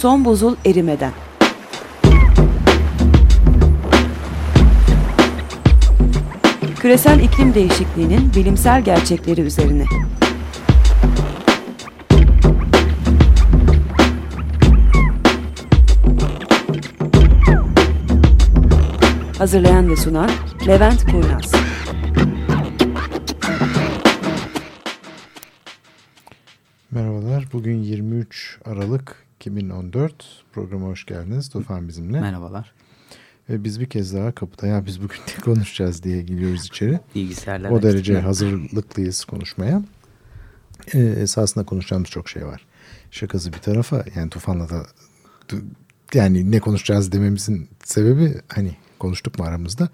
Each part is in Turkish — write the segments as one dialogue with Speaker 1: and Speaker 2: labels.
Speaker 1: Son buzul erimeden. Küresel iklim değişikliğinin bilimsel gerçekleri üzerine. Hazırlayan ve sunan Levent Kurnaz.
Speaker 2: Merhabalar. Bugün 23 Aralık 2014. Programa hoş geldiniz. Tufan bizimle.
Speaker 3: Merhabalar.
Speaker 2: Ve biz bir kez daha kapıda ya biz bugün ne konuşacağız diye geliyoruz içeri.
Speaker 3: Bilgisayarlar
Speaker 2: O derece
Speaker 3: açtık.
Speaker 2: hazırlıklıyız konuşmaya. Ee, esasında konuşacağımız çok şey var. Şakası bir tarafa yani Tufan'la da yani ne konuşacağız dememizin sebebi hani konuştuk mu aramızda?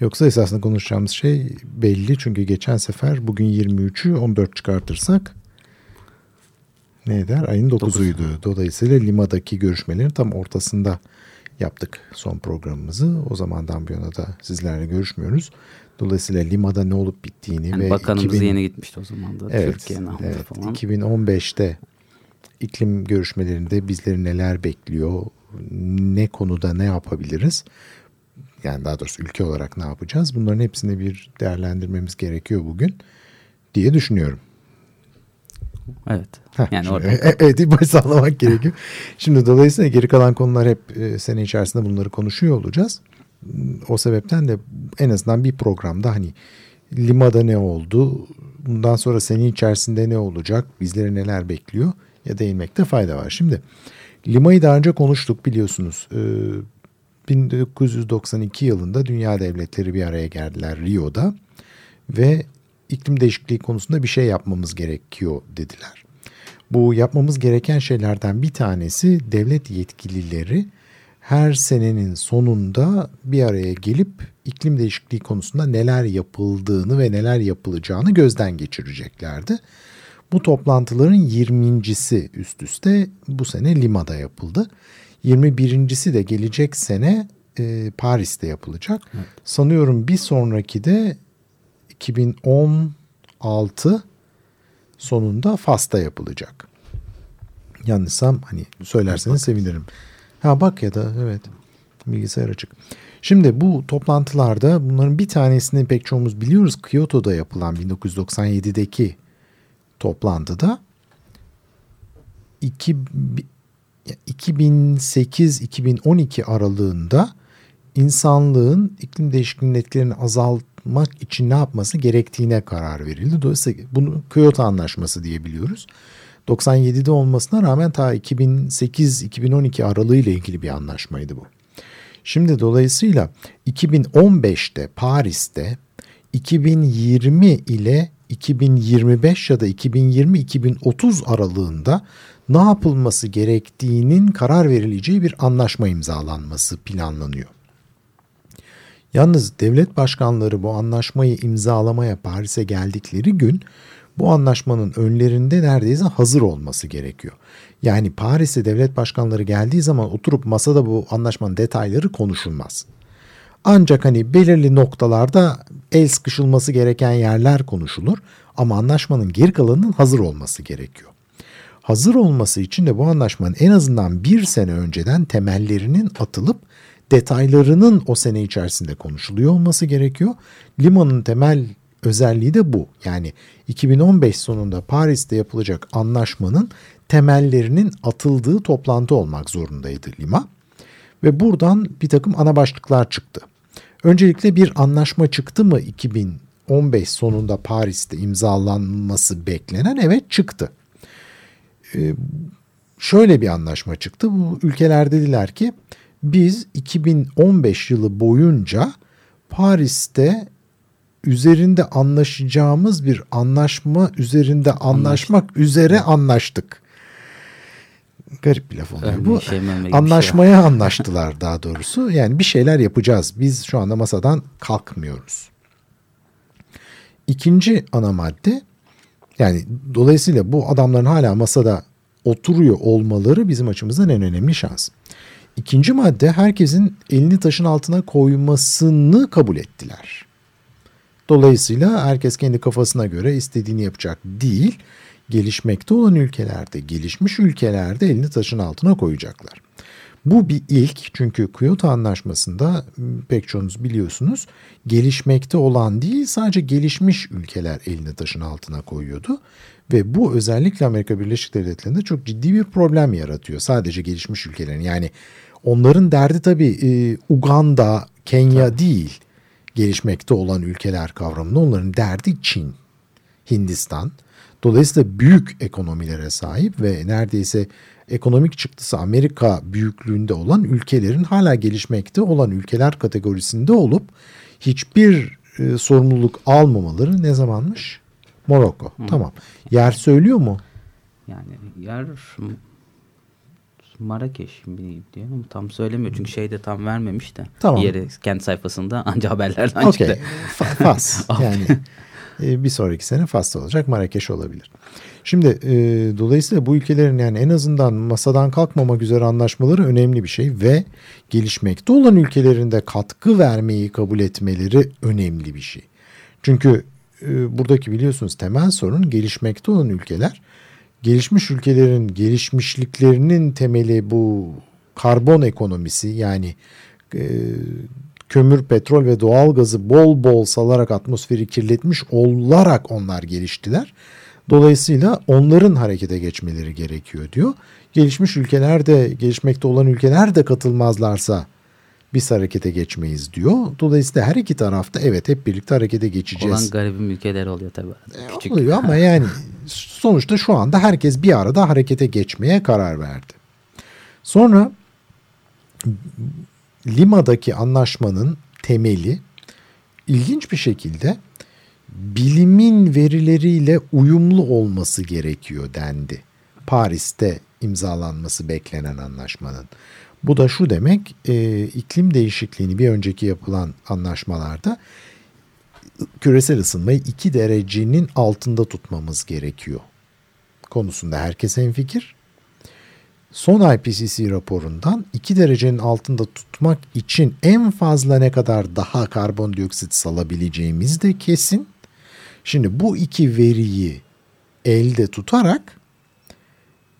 Speaker 2: Yoksa esasında konuşacağımız şey belli çünkü geçen sefer bugün 23'ü 14 çıkartırsak ne eder? Ayın 9'uydu. Dolayısıyla Lima'daki görüşmelerin tam ortasında yaptık son programımızı. O zamandan bu yana da sizlerle görüşmüyoruz. Dolayısıyla Lima'da ne olup bittiğini
Speaker 3: Yani
Speaker 2: ve
Speaker 3: bakanımız
Speaker 2: 2000
Speaker 3: yeni gitmişti o zaman da.
Speaker 2: Evet,
Speaker 3: Türkiye'nin
Speaker 2: evet.
Speaker 3: falan.
Speaker 2: 2015'te iklim görüşmelerinde bizleri neler bekliyor, ne konuda ne yapabiliriz? Yani daha doğrusu ülke olarak ne yapacağız? Bunların hepsini bir değerlendirmemiz gerekiyor bugün diye düşünüyorum.
Speaker 3: Evet.
Speaker 2: Heh,
Speaker 3: yani orada.
Speaker 2: e- evet bir baş sağlamak gerekiyor. Şimdi dolayısıyla geri kalan konular hep e, sene içerisinde bunları konuşuyor olacağız. O sebepten de en azından bir programda hani Lima'da ne oldu, bundan sonra sene içerisinde ne olacak, bizleri neler bekliyor ya değinmekte fayda var. Şimdi Lima'yı daha önce konuştuk biliyorsunuz. Ee, 1992 yılında dünya devletleri bir araya geldiler Rio'da ve iklim değişikliği konusunda bir şey yapmamız gerekiyor dediler. Bu yapmamız gereken şeylerden bir tanesi devlet yetkilileri her senenin sonunda bir araya gelip iklim değişikliği konusunda neler yapıldığını ve neler yapılacağını gözden geçireceklerdi. Bu toplantıların 20.si üst üste bu sene Lima'da yapıldı. 21.si de gelecek sene e, Paris'te yapılacak. Sanıyorum bir sonraki de 2016 sonunda Fas'ta yapılacak. Yanlışsam hani söylerseniz sevinirim. Ha bak ya da evet bilgisayar açık. Şimdi bu toplantılarda bunların bir tanesini pek çoğumuz biliyoruz. Kyoto'da yapılan 1997'deki toplantıda 2008-2012 aralığında insanlığın iklim değişikliğinin etkilerini azaltmak için ne yapması gerektiğine karar verildi. Dolayısıyla bunu Kyoto Anlaşması diye biliyoruz. 97'de olmasına rağmen ta 2008-2012 aralığı ile ilgili bir anlaşmaydı bu. Şimdi dolayısıyla 2015'te Paris'te 2020 ile 2025 ya da 2020-2030 aralığında ne yapılması gerektiğinin karar verileceği bir anlaşma imzalanması planlanıyor. Yalnız devlet başkanları bu anlaşmayı imzalamaya Paris'e geldikleri gün bu anlaşmanın önlerinde neredeyse hazır olması gerekiyor. Yani Paris'e devlet başkanları geldiği zaman oturup masada bu anlaşmanın detayları konuşulmaz. Ancak hani belirli noktalarda el sıkışılması gereken yerler konuşulur ama anlaşmanın geri kalanının hazır olması gerekiyor. Hazır olması için de bu anlaşmanın en azından bir sene önceden temellerinin atılıp detaylarının o sene içerisinde konuşuluyor olması gerekiyor. Limanın temel özelliği de bu. Yani 2015 sonunda Paris'te yapılacak anlaşmanın temellerinin atıldığı toplantı olmak zorundaydı Lima. Ve buradan bir takım ana başlıklar çıktı. Öncelikle bir anlaşma çıktı mı 2015 sonunda Paris'te imzalanması beklenen? Evet çıktı. Ee, şöyle bir anlaşma çıktı. Bu ülkeler dediler ki biz 2015 yılı boyunca Paris'te üzerinde anlaşacağımız bir anlaşma üzerinde anlaşmak üzere anlaştık. Garip bir laf oluyor bu.
Speaker 3: şey
Speaker 2: Anlaşmaya anlaştılar daha doğrusu. Yani bir şeyler yapacağız. Biz şu anda masadan kalkmıyoruz. İkinci ana madde yani dolayısıyla bu adamların hala masada oturuyor olmaları bizim açımızdan en önemli şans. İkinci madde herkesin elini taşın altına koymasını kabul ettiler. Dolayısıyla herkes kendi kafasına göre istediğini yapacak değil. gelişmekte olan ülkelerde, gelişmiş ülkelerde elini taşın altına koyacaklar. Bu bir ilk çünkü Kyoto Anlaşması'nda pek çoğunuz biliyorsunuz gelişmekte olan değil sadece gelişmiş ülkeler elini taşın altına koyuyordu. Ve bu özellikle Amerika Birleşik Devletleri'nde çok ciddi bir problem yaratıyor. Sadece gelişmiş ülkelerin yani onların derdi tabii e, Uganda, Kenya tabii. değil gelişmekte olan ülkeler kavramında onların derdi Çin, Hindistan. Dolayısıyla büyük ekonomilere sahip ve neredeyse ekonomik çıktısı Amerika büyüklüğünde olan ülkelerin hala gelişmekte olan ülkeler kategorisinde olup hiçbir e, sorumluluk almamaları ne zamanmış? Morocco. Hı. Tamam. Yer söylüyor mu?
Speaker 3: Yani yer Marrakeş diyor ama tam söylemiyor. Çünkü şeyde tam vermemiş de. Tamam. Yeri kendi sayfasında anca haberlerden okay. çıktı.
Speaker 2: Fas. yani e, bir sonraki sene Fas'ta olacak. Marrakeş olabilir. Şimdi e, dolayısıyla bu ülkelerin yani en azından masadan kalkmamak üzere anlaşmaları önemli bir şey ve gelişmekte olan ülkelerinde katkı vermeyi kabul etmeleri önemli bir şey. Çünkü e, buradaki biliyorsunuz temel sorun gelişmekte olan ülkeler gelişmiş ülkelerin gelişmişliklerinin temeli bu karbon ekonomisi yani e, kömür, petrol ve doğal gazı bol bol salarak atmosferi kirletmiş olarak onlar geliştiler. Dolayısıyla onların harekete geçmeleri gerekiyor diyor. Gelişmiş ülkeler de gelişmekte olan ülkeler de katılmazlarsa biz harekete geçmeyiz diyor. Dolayısıyla her iki tarafta evet hep birlikte harekete geçeceğiz.
Speaker 3: Olan garibim ülkeler oluyor tabii.
Speaker 2: E, Küçük. Oluyor ama yani sonuçta şu anda herkes bir arada harekete geçmeye karar verdi. Sonra Lima'daki anlaşmanın temeli ilginç bir şekilde bilimin verileriyle uyumlu olması gerekiyor dendi. Paris'te imzalanması beklenen anlaşmanın. Bu da şu demek e, iklim değişikliğini bir önceki yapılan anlaşmalarda küresel ısınmayı 2 derecenin altında tutmamız gerekiyor. Konusunda herkes hemfikir. Son IPCC raporundan 2 derecenin altında tutmak için en fazla ne kadar daha karbondioksit salabileceğimiz de kesin. Şimdi bu iki veriyi elde tutarak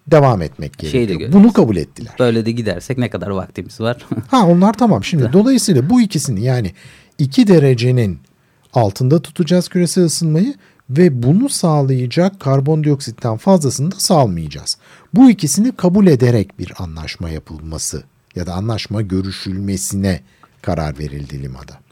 Speaker 2: devam etmek gerekiyor. Şey Bunu kabul ettiler.
Speaker 3: Böyle de gidersek ne kadar vaktimiz var?
Speaker 2: ha onlar tamam. Şimdi dolayısıyla bu ikisini yani 2 derecenin altında tutacağız küresel ısınmayı ve bunu sağlayacak karbondioksitten fazlasını da salmayacağız. Bu ikisini kabul ederek bir anlaşma yapılması ya da anlaşma görüşülmesine karar verildi Lima'da.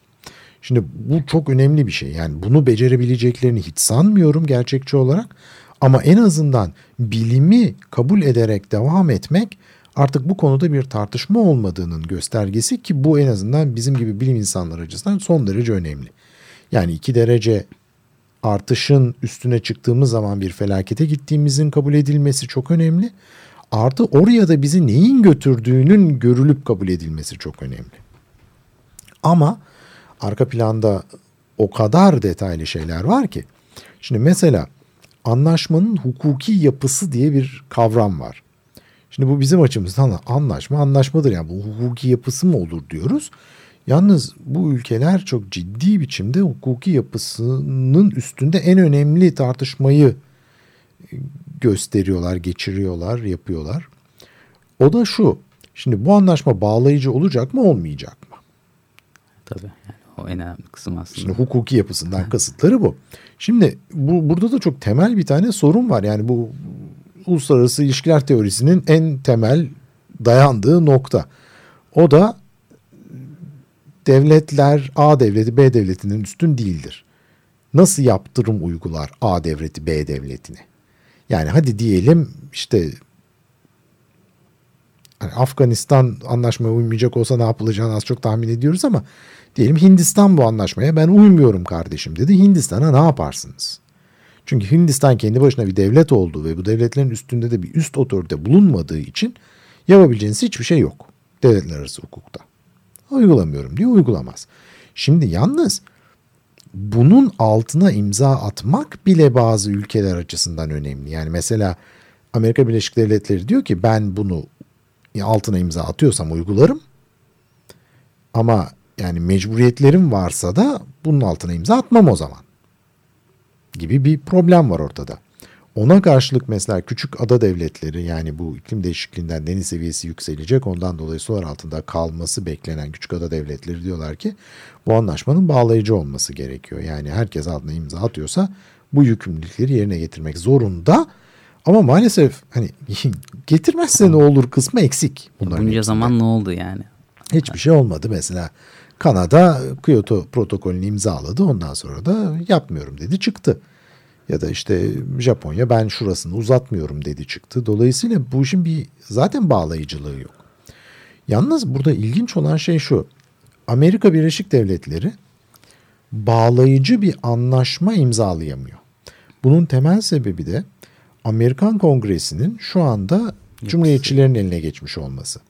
Speaker 2: Şimdi bu çok önemli bir şey. Yani bunu becerebileceklerini hiç sanmıyorum gerçekçi olarak. Ama en azından bilimi kabul ederek devam etmek artık bu konuda bir tartışma olmadığının göstergesi ki bu en azından bizim gibi bilim insanları açısından son derece önemli. Yani iki derece artışın üstüne çıktığımız zaman bir felakete gittiğimizin kabul edilmesi çok önemli. Artı oraya da bizi neyin götürdüğünün görülüp kabul edilmesi çok önemli. Ama arka planda o kadar detaylı şeyler var ki. Şimdi mesela anlaşmanın hukuki yapısı diye bir kavram var. Şimdi bu bizim açımızdan anlaşma anlaşmadır yani bu hukuki yapısı mı olur diyoruz. Yalnız bu ülkeler çok ciddi biçimde hukuki yapısının üstünde en önemli tartışmayı gösteriyorlar, geçiriyorlar, yapıyorlar. O da şu. Şimdi bu anlaşma bağlayıcı olacak mı, olmayacak mı?
Speaker 3: Tabii. O en önemli kısım aslında.
Speaker 2: Şimdi hukuki yapısından kasıtları bu. Şimdi bu burada da çok temel bir tane sorun var. Yani bu uluslararası ilişkiler teorisinin en temel dayandığı nokta. O da devletler A devleti B devletinin üstün değildir. Nasıl yaptırım uygular A devleti B devletine? Yani hadi diyelim işte hani Afganistan anlaşmaya uymayacak olsa ne yapılacağını az çok tahmin ediyoruz ama diyelim Hindistan bu anlaşmaya ben uymuyorum kardeşim dedi. Hindistan'a ne yaparsınız? Çünkü Hindistan kendi başına bir devlet olduğu ve bu devletlerin üstünde de bir üst otorite bulunmadığı için yapabileceğiniz hiçbir şey yok devletler arası hukukta. Uygulamıyorum diye uygulamaz. Şimdi yalnız bunun altına imza atmak bile bazı ülkeler açısından önemli. Yani mesela Amerika Birleşik Devletleri diyor ki ben bunu altına imza atıyorsam uygularım. Ama yani mecburiyetlerim varsa da bunun altına imza atmam o zaman. Gibi bir problem var ortada. Ona karşılık mesela küçük ada devletleri yani bu iklim değişikliğinden deniz seviyesi yükselecek ondan dolayı sular altında kalması beklenen küçük ada devletleri diyorlar ki bu anlaşmanın bağlayıcı olması gerekiyor. Yani herkes altına imza atıyorsa bu yükümlülükleri yerine getirmek zorunda. Ama maalesef hani getirmezse ne olur kısmı eksik.
Speaker 3: Bunca hepsinde. zaman ne oldu yani?
Speaker 2: Hiçbir şey olmadı mesela. Kanada Kyoto protokolünü imzaladı ondan sonra da yapmıyorum dedi çıktı. Ya da işte Japonya ben şurasını uzatmıyorum dedi çıktı. Dolayısıyla bu işin bir zaten bağlayıcılığı yok. Yalnız burada ilginç olan şey şu. Amerika Birleşik Devletleri bağlayıcı bir anlaşma imzalayamıyor. Bunun temel sebebi de Amerikan Kongresi'nin şu anda Cumhuriyetçilerin eline geçmiş olması.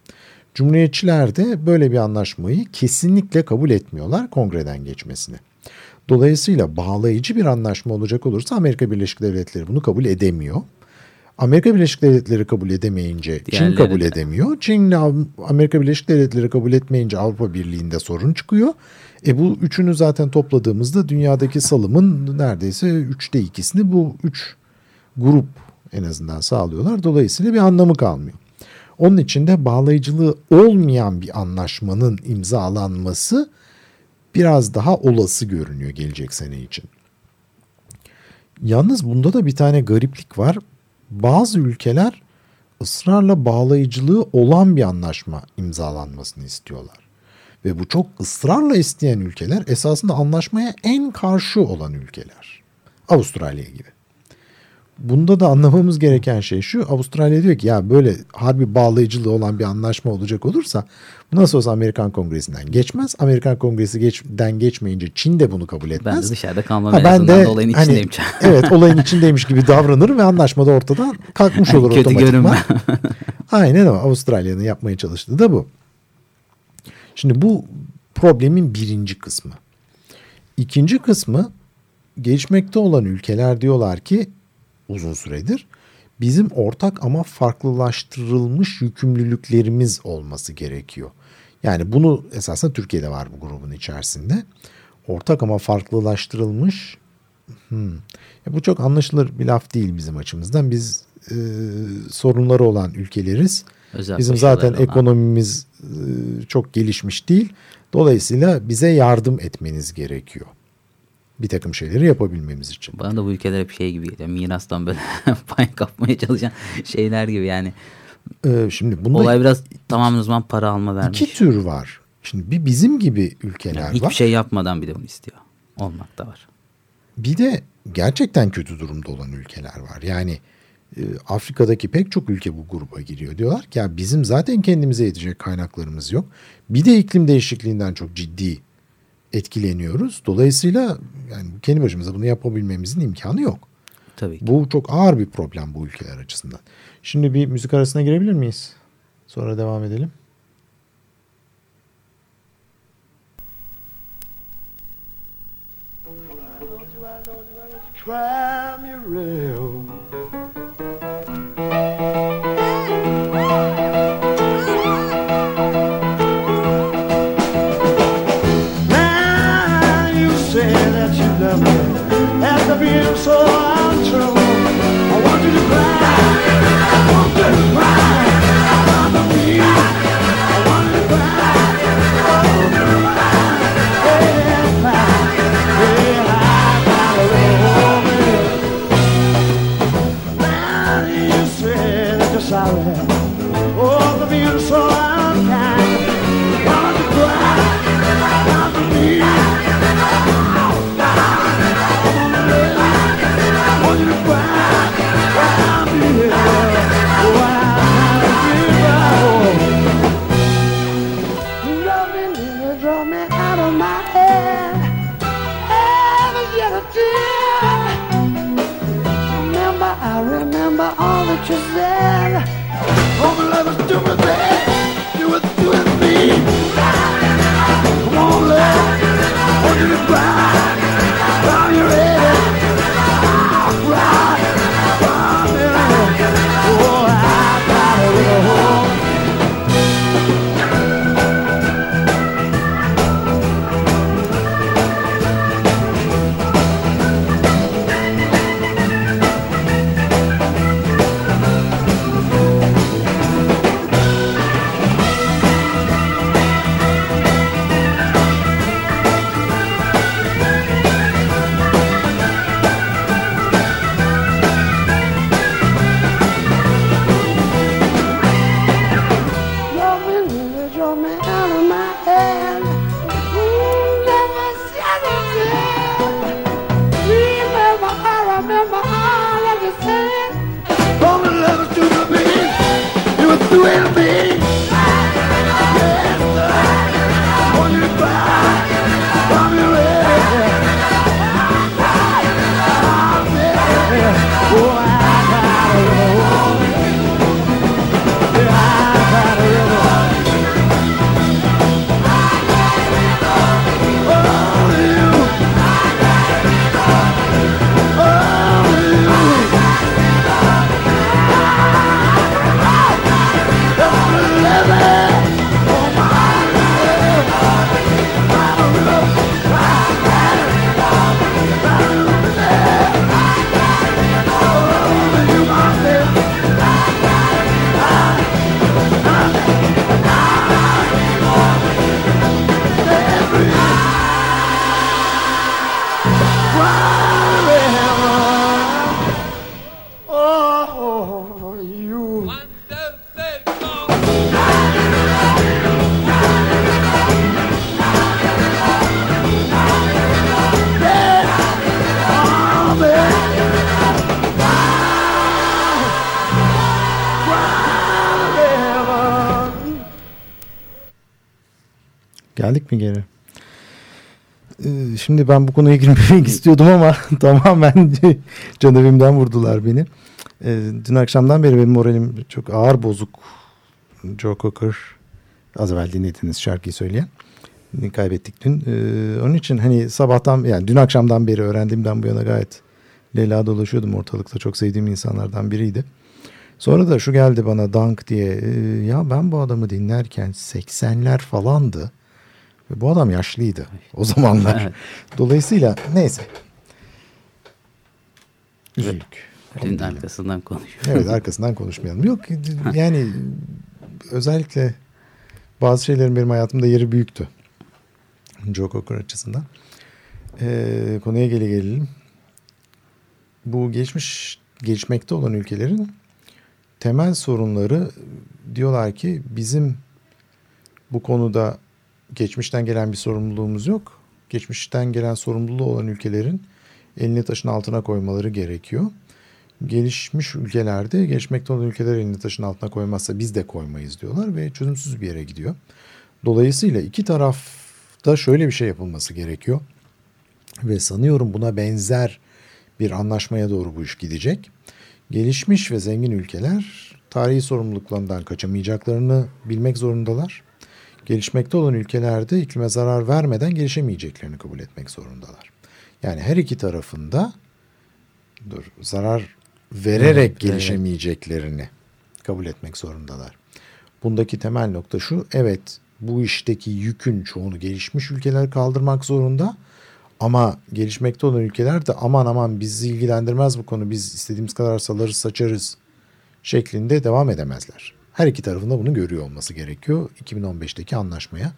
Speaker 2: Cumhuriyetçiler de böyle bir anlaşmayı kesinlikle kabul etmiyorlar kongreden geçmesini. Dolayısıyla bağlayıcı bir anlaşma olacak olursa Amerika Birleşik Devletleri bunu kabul edemiyor. Amerika Birleşik Devletleri kabul edemeyince Çin kabul de. edemiyor. Çin Amerika Birleşik Devletleri kabul etmeyince Avrupa Birliği'nde sorun çıkıyor. E bu üçünü zaten topladığımızda dünyadaki salımın neredeyse üçte ikisini bu üç grup en azından sağlıyorlar. Dolayısıyla bir anlamı kalmıyor. Onun için de bağlayıcılığı olmayan bir anlaşmanın imzalanması biraz daha olası görünüyor gelecek sene için. Yalnız bunda da bir tane gariplik var. Bazı ülkeler ısrarla bağlayıcılığı olan bir anlaşma imzalanmasını istiyorlar. Ve bu çok ısrarla isteyen ülkeler esasında anlaşmaya en karşı olan ülkeler. Avustralya gibi. Bunda da anlamamız gereken şey şu. Avustralya diyor ki ya böyle harbi bağlayıcılığı olan bir anlaşma olacak olursa bu nasıl olsa Amerikan Kongresi'nden geçmez. Amerikan Kongresi geçten geçmeyince Çin de bunu kabul etmez.
Speaker 3: Ben de dışarıda kalmam ha, ben de, olayın hani, içindeyim.
Speaker 2: evet olayın içindeymiş gibi davranır ve anlaşma da ortadan kalkmış olur
Speaker 3: Kötü
Speaker 2: otomatikman. Aynen o. Avustralya'nın yapmaya çalıştığı da bu. Şimdi bu problemin birinci kısmı. İkinci kısmı gelişmekte olan ülkeler diyorlar ki uzun süredir. Bizim ortak ama farklılaştırılmış yükümlülüklerimiz olması gerekiyor. Yani bunu esasında Türkiye'de var bu grubun içerisinde. Ortak ama farklılaştırılmış hmm. ya bu çok anlaşılır bir laf değil bizim açımızdan. Biz e, sorunları olan ülkeleriz. Özel bizim zaten ekonomimiz e, çok gelişmiş değil. Dolayısıyla bize yardım etmeniz gerekiyor bir takım şeyleri yapabilmemiz için.
Speaker 3: Bana da bu ülkeler hep şey gibi geliyor. Mirastan böyle pay kapmaya çalışan şeyler gibi yani.
Speaker 2: Ee, şimdi bunda
Speaker 3: Olay biraz tamamen zaman para alma vermiş.
Speaker 2: İki tür var. Şimdi bir bizim gibi ülkeler yani
Speaker 3: hiçbir
Speaker 2: var.
Speaker 3: Hiçbir şey yapmadan bir de bunu istiyor. Olmak da var.
Speaker 2: Bir de gerçekten kötü durumda olan ülkeler var. Yani e, Afrika'daki pek çok ülke bu gruba giriyor. Diyorlar ki ya bizim zaten kendimize yetecek kaynaklarımız yok. Bir de iklim değişikliğinden çok ciddi etkileniyoruz. Dolayısıyla yani kendi başımıza bunu yapabilmemizin imkanı yok.
Speaker 3: Tabii ki.
Speaker 2: Bu çok ağır bir problem bu ülkeler açısından. Şimdi bir müzik arasına girebilir miyiz? Sonra devam edelim. Crime you real. Geldik mi geri? Ee, şimdi ben bu konuya girmemek istiyordum ama tamamen canavimden vurdular beni. Ee, dün akşamdan beri benim moralim çok ağır bozuk. Joe Cocker az evvel dinlediğiniz şarkıyı söyleyen. Kaybettik dün. Ee, onun için hani sabahtan yani dün akşamdan beri öğrendiğimden bu yana gayet Leyla dolaşıyordum ortalıkta. Çok sevdiğim insanlardan biriydi. Sonra da şu geldi bana Dunk diye. ya ben bu adamı dinlerken 80'ler falandı. Ve bu adam yaşlıydı o zamanlar. evet. Dolayısıyla neyse.
Speaker 3: Üzüldük. Dün arkasından konuşuyoruz.
Speaker 2: Evet arkasından konuşmayalım. Yok yani özellikle bazı şeylerin benim hayatımda yeri büyüktü. Joe Cocker açısından. Ee, konuya gele gelelim. Bu geçmiş geçmekte olan ülkelerin temel sorunları diyorlar ki bizim bu konuda geçmişten gelen bir sorumluluğumuz yok. Geçmişten gelen sorumluluğu olan ülkelerin elini taşın altına koymaları gerekiyor. Gelişmiş ülkelerde geçmekte olan ülkeler elini taşın altına koymazsa biz de koymayız diyorlar ve çözümsüz bir yere gidiyor. Dolayısıyla iki tarafta şöyle bir şey yapılması gerekiyor. Ve sanıyorum buna benzer bir anlaşmaya doğru bu iş gidecek. Gelişmiş ve zengin ülkeler tarihi sorumluluklarından kaçamayacaklarını bilmek zorundalar gelişmekte olan ülkelerde iklime zarar vermeden gelişemeyeceklerini kabul etmek zorundalar. Yani her iki tarafında dur zarar vererek evet, gelişemeyeceklerini evet. kabul etmek zorundalar. Bundaki temel nokta şu. Evet bu işteki yükün çoğunu gelişmiş ülkeler kaldırmak zorunda. Ama gelişmekte olan ülkeler de aman aman bizi ilgilendirmez bu konu biz istediğimiz kadar salarız saçarız şeklinde devam edemezler. Her iki tarafında bunu görüyor olması gerekiyor 2015'teki anlaşmaya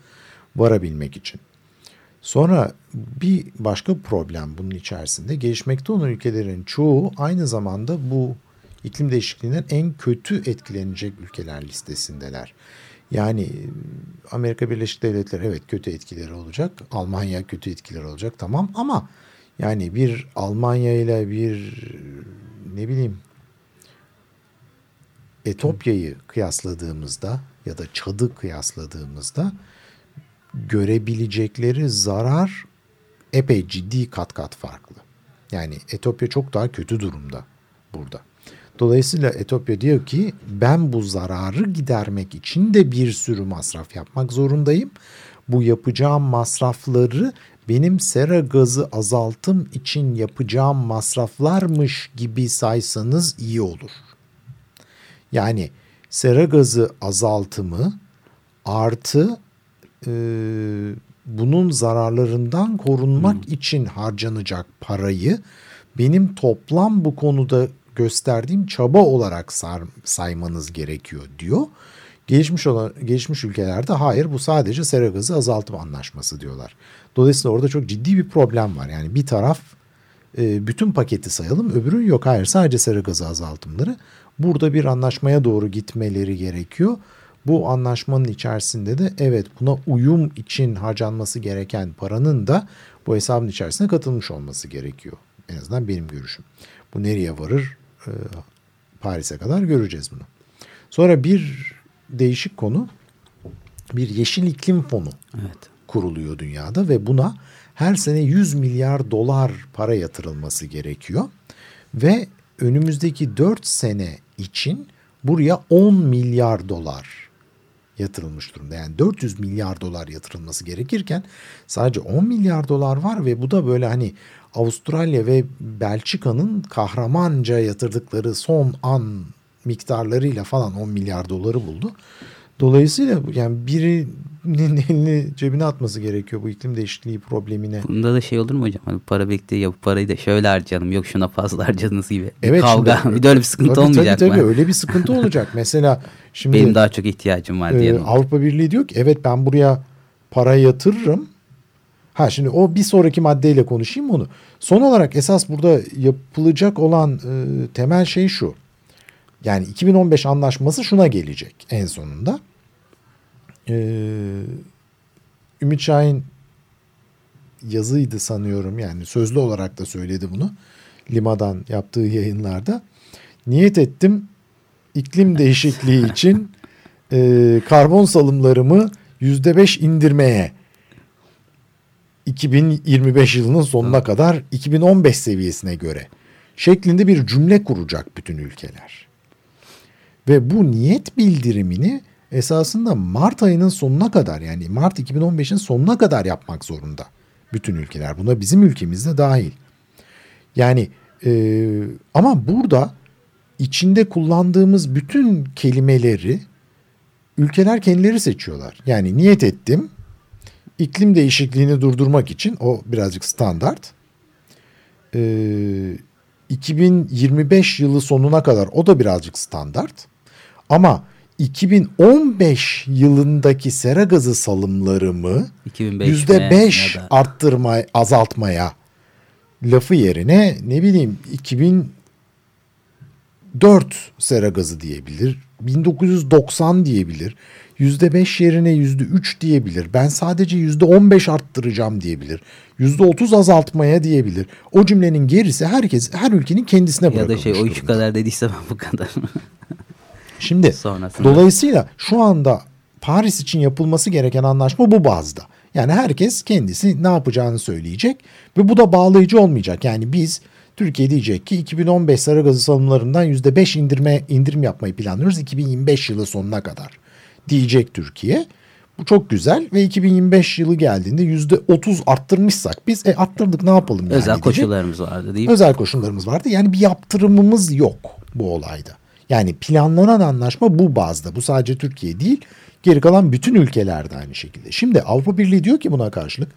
Speaker 2: varabilmek için. Sonra bir başka problem bunun içerisinde gelişmekte olan ülkelerin çoğu aynı zamanda bu iklim değişikliğinden en kötü etkilenecek ülkeler listesindeler. Yani Amerika Birleşik Devletleri evet kötü etkileri olacak. Almanya kötü etkileri olacak tamam ama yani bir Almanya ile bir ne bileyim Etopya'yı kıyasladığımızda ya da Çad'ı kıyasladığımızda görebilecekleri zarar epey ciddi kat kat farklı. Yani Etopya çok daha kötü durumda burada. Dolayısıyla Etopya diyor ki ben bu zararı gidermek için de bir sürü masraf yapmak zorundayım. Bu yapacağım masrafları benim sera gazı azaltım için yapacağım masraflarmış gibi saysanız iyi olur. Yani sera gazı azaltımı artı e, bunun zararlarından korunmak hmm. için harcanacak parayı benim toplam bu konuda gösterdiğim çaba olarak sar, saymanız gerekiyor diyor. Gelişmiş olan gelişmiş ülkelerde hayır bu sadece sera gazı azaltım anlaşması diyorlar. Dolayısıyla orada çok ciddi bir problem var. Yani bir taraf e, bütün paketi sayalım öbürü yok hayır sadece sera gazı azaltımları. Burada bir anlaşmaya doğru gitmeleri gerekiyor. Bu anlaşmanın içerisinde de evet buna uyum için harcanması gereken paranın da bu hesabın içerisine katılmış olması gerekiyor. En azından benim görüşüm. Bu nereye varır? Ee, Paris'e kadar göreceğiz bunu. Sonra bir değişik konu bir yeşil iklim fonu evet. kuruluyor dünyada ve buna her sene 100 milyar dolar para yatırılması gerekiyor. Ve önümüzdeki 4 sene için buraya 10 milyar dolar yatırılmış durumda. Yani 400 milyar dolar yatırılması gerekirken sadece 10 milyar dolar var ve bu da böyle hani Avustralya ve Belçika'nın kahramanca yatırdıkları son an miktarlarıyla falan 10 milyar doları buldu. Dolayısıyla yani birinin elini cebine atması gerekiyor bu iklim değişikliği problemine.
Speaker 3: Bunda da şey olur mu hocam? Hani para bekliyor ya bu parayı da şöyle harcayalım yok şuna fazla harcadınız gibi. Evet, Kavga şimdi, bir de öyle bir sıkıntı tabii, olmayacak
Speaker 2: tabii, mı? Tabii öyle bir sıkıntı olacak. Mesela şimdi
Speaker 3: benim daha çok ihtiyacım var. E,
Speaker 2: Avrupa Birliği diyor ki evet ben buraya para yatırırım Ha şimdi o bir sonraki maddeyle konuşayım onu. Son olarak esas burada yapılacak olan e, temel şey şu. Yani 2015 anlaşması şuna gelecek en sonunda. Ee, Ümit Şahin yazıydı sanıyorum yani sözlü olarak da söyledi bunu. Lima'dan yaptığı yayınlarda. Niyet ettim iklim değişikliği için e, karbon salımlarımı yüzde beş indirmeye 2025 yılının sonuna kadar 2015 seviyesine göre şeklinde bir cümle kuracak bütün ülkeler. Ve bu niyet bildirimini esasında Mart ayının sonuna kadar yani Mart 2015'in sonuna kadar yapmak zorunda bütün ülkeler. Buna bizim ülkemizde dahil. Yani e, ama burada içinde kullandığımız bütün kelimeleri ülkeler kendileri seçiyorlar. Yani niyet ettim iklim değişikliğini durdurmak için o birazcık standart. Ee, 2025 yılı sonuna kadar o da birazcık standart. Ama 2015 yılındaki sera gazı salımlarımı %5 arttırma, azaltmaya lafı yerine ne bileyim 2004 sera gazı diyebilir. 1990 diyebilir. %5 yerine %3 diyebilir. Ben sadece %15 arttıracağım diyebilir. %30 azaltmaya diyebilir. O cümlenin gerisi herkes her ülkenin kendisine bırakılmış
Speaker 3: Ya da şey o üç kadar dediyse ben bu kadar.
Speaker 2: Şimdi Sonrasında. dolayısıyla şu anda Paris için yapılması gereken anlaşma bu bazda. Yani herkes kendisi ne yapacağını söyleyecek ve bu da bağlayıcı olmayacak. Yani biz Türkiye diyecek ki 2015 sarı gazı salımlarından %5 indirme indirim yapmayı planlıyoruz 2025 yılı sonuna kadar diyecek Türkiye. Bu çok güzel ve 2025 yılı geldiğinde yüzde 30 arttırmışsak biz e arttırdık ne yapalım yani
Speaker 3: Özel diyecek. koşullarımız vardı değil mi?
Speaker 2: Özel koşullarımız vardı. Yani bir yaptırımımız yok bu olayda. Yani planlanan anlaşma bu bazda. Bu sadece Türkiye değil. Geri kalan bütün ülkelerde aynı şekilde. Şimdi Avrupa Birliği diyor ki buna karşılık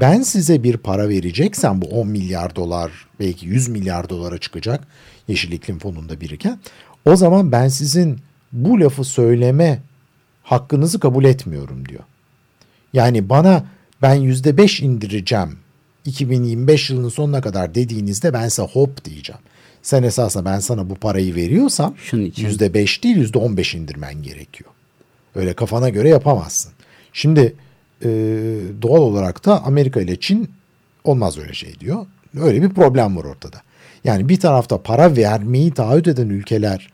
Speaker 2: ben size bir para vereceksem bu 10 milyar dolar belki 100 milyar dolara çıkacak Yeşil İklim Fonu'nda biriken o zaman ben sizin bu lafı söyleme hakkınızı kabul etmiyorum diyor. Yani bana ben yüzde beş indireceğim 2025 yılının sonuna kadar dediğinizde ben size hop diyeceğim. Sen esasında ben sana bu parayı veriyorsam yüzde beş değil yüzde on beş indirmen gerekiyor. Öyle kafana göre yapamazsın. Şimdi e, doğal olarak da Amerika ile Çin olmaz öyle şey diyor. Öyle bir problem var ortada. Yani bir tarafta para vermeyi taahhüt eden ülkeler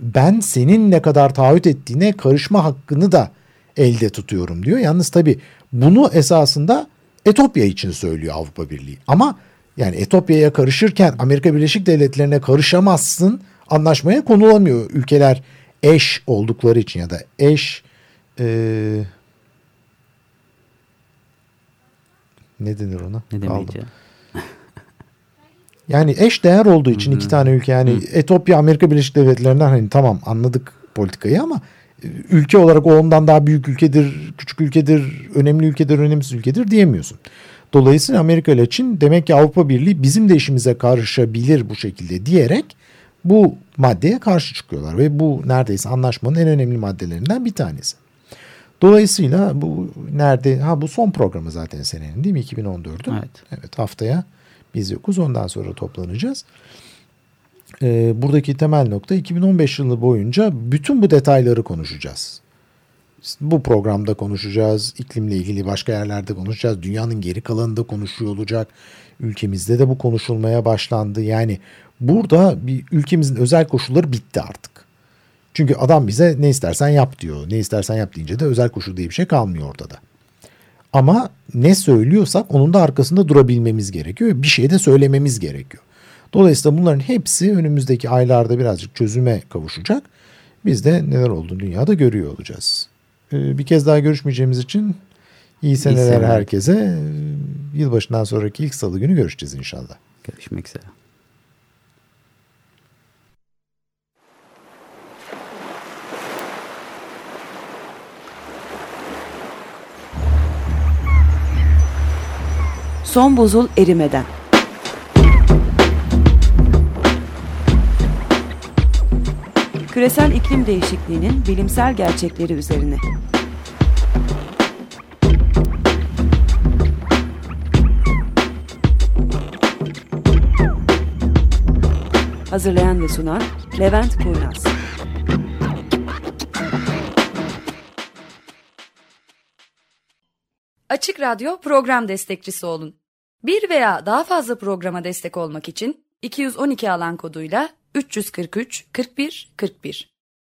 Speaker 2: ben senin ne kadar taahhüt ettiğine karışma hakkını da elde tutuyorum diyor. Yalnız tabii bunu esasında Etopya için söylüyor Avrupa Birliği. Ama yani Etopya'ya karışırken Amerika Birleşik Devletleri'ne karışamazsın anlaşmaya konulamıyor. Ülkeler eş oldukları için ya da eş e, ne denir ona?
Speaker 3: Ne demeyeceğim?
Speaker 2: Yani eş değer olduğu için iki tane ülke yani Etopya Amerika Birleşik Devletleri'nden hani tamam anladık politikayı ama e, ülke olarak o ondan daha büyük ülkedir, küçük ülkedir, önemli ülkedir, önemsiz ülkedir diyemiyorsun. Dolayısıyla Amerika ile Çin demek ki Avrupa Birliği bizim de işimize karışabilir bu şekilde diyerek bu maddeye karşı çıkıyorlar ve bu neredeyse anlaşmanın en önemli maddelerinden bir tanesi. Dolayısıyla bu nerede ha bu son programı zaten senenin değil mi 2014'ün?
Speaker 3: Evet.
Speaker 2: Evet haftaya biz yokuz ondan sonra toplanacağız. Ee, buradaki temel nokta 2015 yılı boyunca bütün bu detayları konuşacağız. Bu programda konuşacağız. iklimle ilgili başka yerlerde konuşacağız. Dünyanın geri kalanında konuşuyor olacak. Ülkemizde de bu konuşulmaya başlandı. Yani burada bir ülkemizin özel koşulları bitti artık. Çünkü adam bize ne istersen yap diyor. Ne istersen yap deyince de özel koşul diye bir şey kalmıyor ortada. Ama ne söylüyorsak onun da arkasında durabilmemiz gerekiyor. Bir şey de söylememiz gerekiyor. Dolayısıyla bunların hepsi önümüzdeki aylarda birazcık çözüme kavuşacak. Biz de neler olduğunu dünyada görüyor olacağız. Ee, bir kez daha görüşmeyeceğimiz için iyi seneler, iyi seneler herkese. Yılbaşından sonraki ilk salı günü görüşeceğiz inşallah.
Speaker 3: Görüşmek üzere.
Speaker 1: Son buzul erimeden. küresel iklim değişikliğinin bilimsel gerçekleri üzerine. Hazırlayan ve sunan Levent Kurnaz.
Speaker 4: Açık Radyo program destekçisi olun. Bir veya daha fazla programa destek olmak için 212 alan koduyla 343 41 41